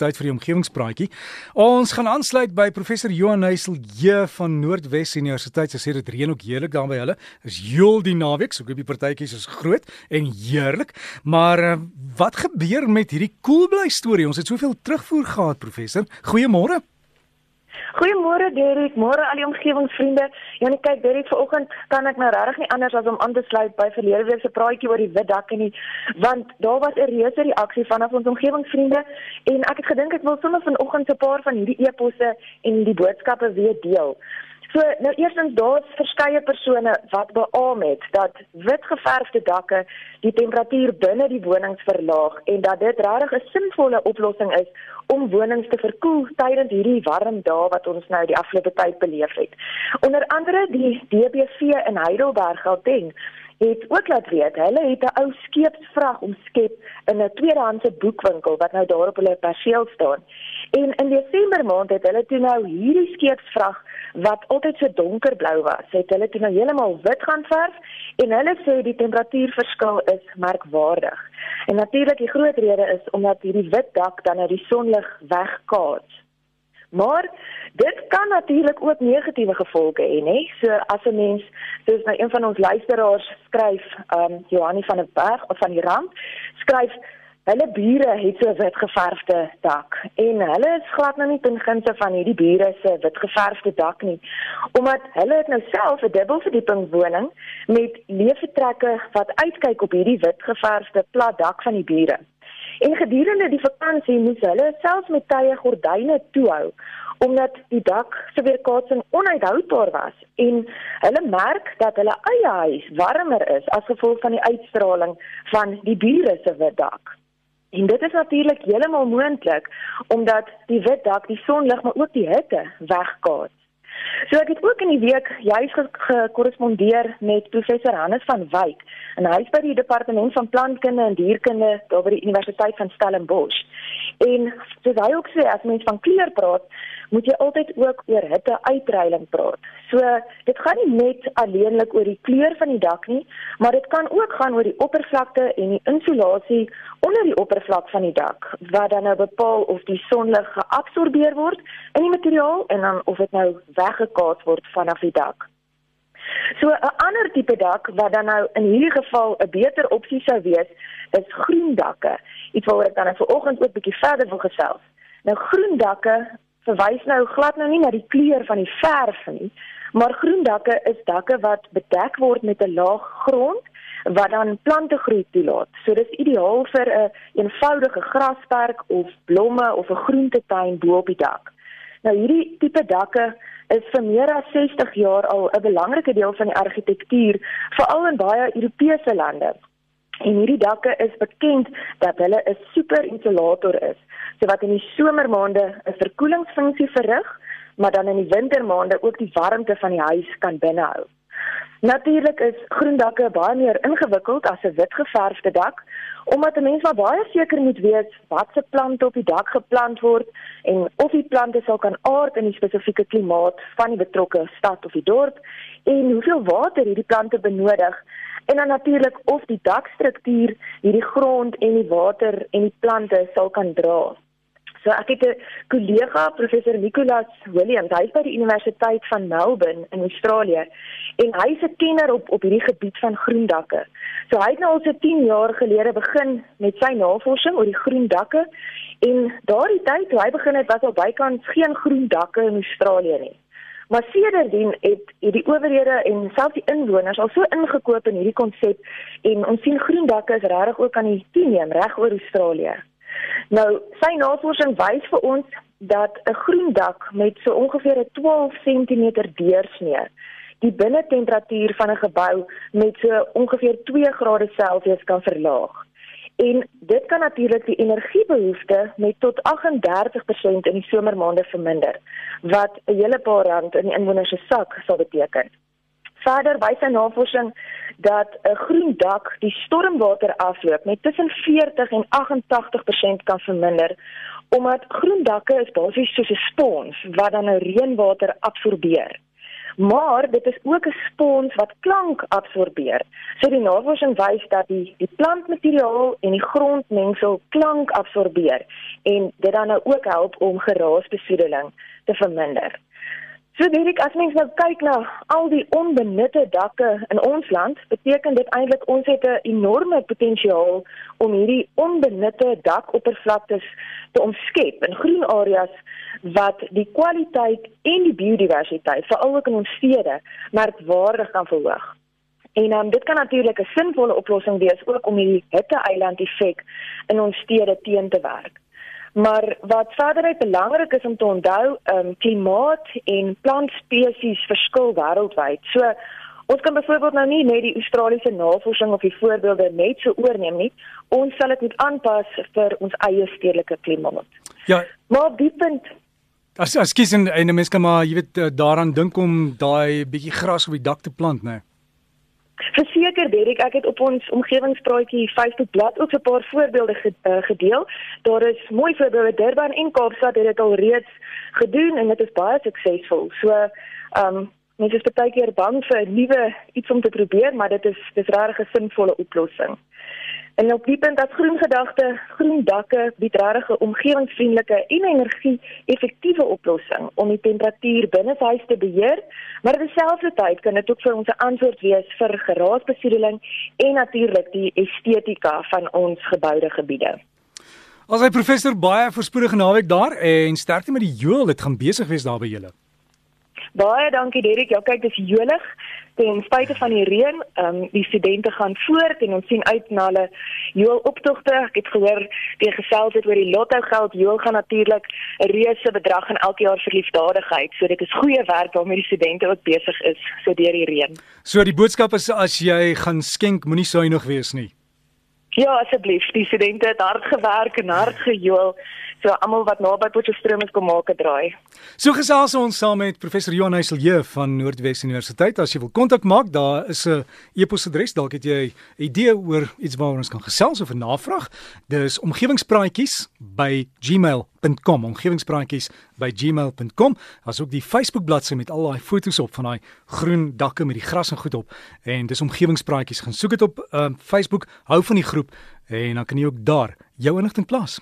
tyd vir die omgewingspraatjie. Ons gaan aansluit by professor Johan Heisel J van Noordwes Universiteit. Sy sê dit reën ook heerlik daar by hulle. Is heel die naweek, so ek hoop die partytjies is groot en heerlik. Maar uh, wat gebeur met hierdie koelbly storie? Ons het soveel terugvoer gehad, professor. Goeiemôre. Goeiemôre Derek, môre al die omgewingsvriende. Ja, net kyk Derek, vanoggend kan ek nou regtig nie anders as om aan te sluit by verlede week se praatjie oor die wit dakke nie, want daar was 'n reuse reaksie vanaf ons omgewingsvriende en ek het gedink ek wil sommer vanoggend 'n paar van hierdie eposse en die boodskappe weer deel. So nou eerstens daar's verskeie persone wat beamoen het dat wit geverfde dakke die temperatuur binne die wonings verlaag en dat dit regtig 'n sinvolle oplossing is om wonings te verkoel tydens hierdie warm dae wat ons nou die afgelope tyd beleef het. Onder andere die DBV in Heidelberg Gauteng het ook laat weet hulle het 'n ou skeepsvrag omskep in 'n tweedehandse boekwinkel wat nou daar op hulle perseel staan. En in Desember maand het hulle toe nou hierdie skeepsvrag wat altyd so donkerblou was, het hulle toe nou heeltemal wit gaan verf en hulle sê die temperatuurverskil is merkwaardig. En natuurlik die groot rede is omdat hierdie wit dak dan uit die sonlig wegkaats. Maar dit kan natuurlik ook negatiewe gevolge hê, nê? So as 'n mens, soos nou een van ons luisteraars skryf, ehm um, Johanni van der Berg of van die Rand, skryf Hulle bure het so wit geverfde dak en hulle is glad nou nie ten gunste van hierdie bure se wit geverfde dak nie omdat hulle het nou self 'n dubbelverdieping woning met leefvertrekke wat uitkyk op hierdie wit geverfde plat dak van die bure. En gedurende die vakansie moes hulle selfs met tye gordyne toehou omdat die dak se weerkaatsing onuithoudbaar was en hulle merk dat hulle eie huis warmer is as gevolg van die uitstraling van die bure se wit dak. En dit is natuurlik heeltemal moontlik omdat die wit dak die sonlig maar ook die hitte wegkaats. So ek het ook in die week juis gekorrespondeer met professor Hannes van Wyk en hy is by die departement van plantkunde en dierkunde daar by die Universiteit van Stellenbosch. En soos hy ook sê as mens van kleur praat, moet jy altyd ook oor hitte uitreiling praat. So dit gaan nie net alleenlik oor die kleur van die dak nie, maar dit kan ook gaan oor die oppervlakte en die insulasie onder die oppervlak van die dak wat dan nou bepaal of die sonlig geabsorbeer word in die materiaal en dan of dit nou weggekaats word vanaf die dak. So 'n ander tipe dak wat dan nou in hierdie geval 'n beter opsie sou wees, is groen dakke. Iets waaroor ek dan vanoggend ook bietjie verder wil gesels. Nou groen dakke verwys nou glad nou nie na die kleur van die verf nie, maar groen dakke is dakke wat bedek word met 'n laag grond wat dan plante groei toelaat. So dis ideaal vir 'n een eenvoudige grasperk of blomme of 'n groentetuin bo op die dak. Nou hierdie tipe dakke is vir meer as 60 jaar al 'n belangrike deel van die argitektuur, veral in baie Europese lande. En hierdie dakke is bekend dat hulle 'n super insulator is, so wat in die somermaande 'n verkoelingsfunksie verrig, maar dan in die wintermaande ook die warmte van die huis kan binnehou. Natuurlik is groen dakke baie meer ingewikkeld as 'n wit geverfde dak, omdat 'n mens maar baie seker moet weet watse plante op die dak geplant word en of die plante sal kan aard in die spesifieke klimaat van die betrokke stad of die dorp en hoeveel water hierdie plante benodig en dan natuurlik of die dakstruktuur hierdie grond en die water en die plante sal kan dra. So ek het 'n kollega, professor Nicolas Williams, hy's by die Universiteit van Melbourne in Australië en hy's 'n kenner op op hierdie gebied van groendakke. So hy het nou al so 10 jaar gelede begin met sy navorsing oor die groendakke en daardie tyd toe hy begin het was al bykans geen groendakke in Australië nie. Maar sedertdien het hierdie owerhede en selfs die inwoners al so ingekoop in hierdie konsep en ons sien groen dakke is regtig ook aan die toeneem reg oor Australië. Nou, sy navorsing wys vir ons dat 'n groen dak met so ongeveer 'n 12 cm deursnee die binnetemperatuur van 'n gebou met so ongeveer 2 grade Celsius kan verlaag. En dit kan natuurlik die energiebehoefte met tot 38% in die somermaande verminder wat 'n hele paar rand in die inwoners se sak sal beteken. Verder wys 'n navorsing dat 'n groen dak die stormwater afloop met tussen 40 en 88% kan verminder omdat groen dakke is basies soos 'n spons wat dan reënwater absorbeer. maar dit is ook 'n spons wat klank absorbeer. So die navorsing wys dat die die plantmateriaal en die grondmengsel klank absorbeer en dit dan nou ook help om geraasbesoedeling te verminder. So Derek, as mens nou kyk na al die onbenutte dakke in ons land, beteken dit eintlik ons het 'n enorme potensiaal om hierdie onbenutte dakoppervlaktes te omskep in groen areas wat die kwaliteit en die biodiversiteit veral ook in ons stede merkwaardig kan verhoog. En um, dit kan natuurlik 'n sinvolle oplossing wees ook om hierdie hitte-eiland effek in ons stede teen te werk. Maar wat verder belangrik is om te onthou, ehm um, klimaat en plantspesies verskil wêreldwyd. So ons kan byvoorbeeld nou nie net die Australiese navorsing of die voorbeelde net so oorneem nie. Ons sal dit moet aanpas vir ons eie stedelike klimaat. Ja. Maar die punt As kies en, en mense kan maar jy weet eh, daaraan dink om daai bietjie gras op die dak te plant, né? Nee. Verseker Derek, ek het op ons omgewingspraatjie Facebook bladsy ook 'n paar voorbeelde eh, gedeel. Daar is mooi voorbeelde Durban en Kaapstad het dit al reeds gedoen en dit is baie suksesvol. So, ehm um, mense is baie keer bang vir 'n nuwe iets om te probeer, maar dit is dis regtig 'n sinvolle oplossing. En op die punt dat groen gedagte, groen dakke bied regtig 'n omgewingsvriendelike en energie-effektiewe oplossing om die temperatuur binne huis te beheer, maar terselfdertyd kan dit ook vir ons 'n antwoord wees vir geraasbesoedeling en natuurlik die estetika van ons geboude gebiede. Hy professor baie voorspoedige naweek daar en sterkte met die joel, dit gaan besig wees daar by julle. Baie dankie Derek. Ja, kyk, dis jolig ten spyte van die reën, ehm um, die studente gaan voort en ons sien uit na hulle joel optogte. Ek het gehoor die gesels het oor die lotto geld. Joel gaan natuurlik 'n reuse bedrag in elke jaar vir liefdadigheid. So dit is goeie werk waarmee die studente ook besig is so deur die reën. So die boodskap is as jy gaan skenk, moenie suiwig wees nie. Ja, asseblief. Die studente het hard gewerk en hard gejoel. So almal wat naby Potchefstroom is kom maak 'n draai. So gesels ons saam met professor Johan Heiselje van Noordwes Universiteit. As jy wil kontak maak, daar is 'n e-posadres. Dalk het jy 'n idee oor iets waaroor ons kan gesels of 'n navraag. Dis omgewingspraatjies@gmail.com. omgewingspraatjies@gmail.com. Daar's ook die Facebook bladsy met al daai foto's op van daai groen dakke met die gras en goed op. En dis omgewingspraatjies. Gaan soek dit op uh, Facebook. Hou van die groep en dan kan jy ook daar jou inligting plaas.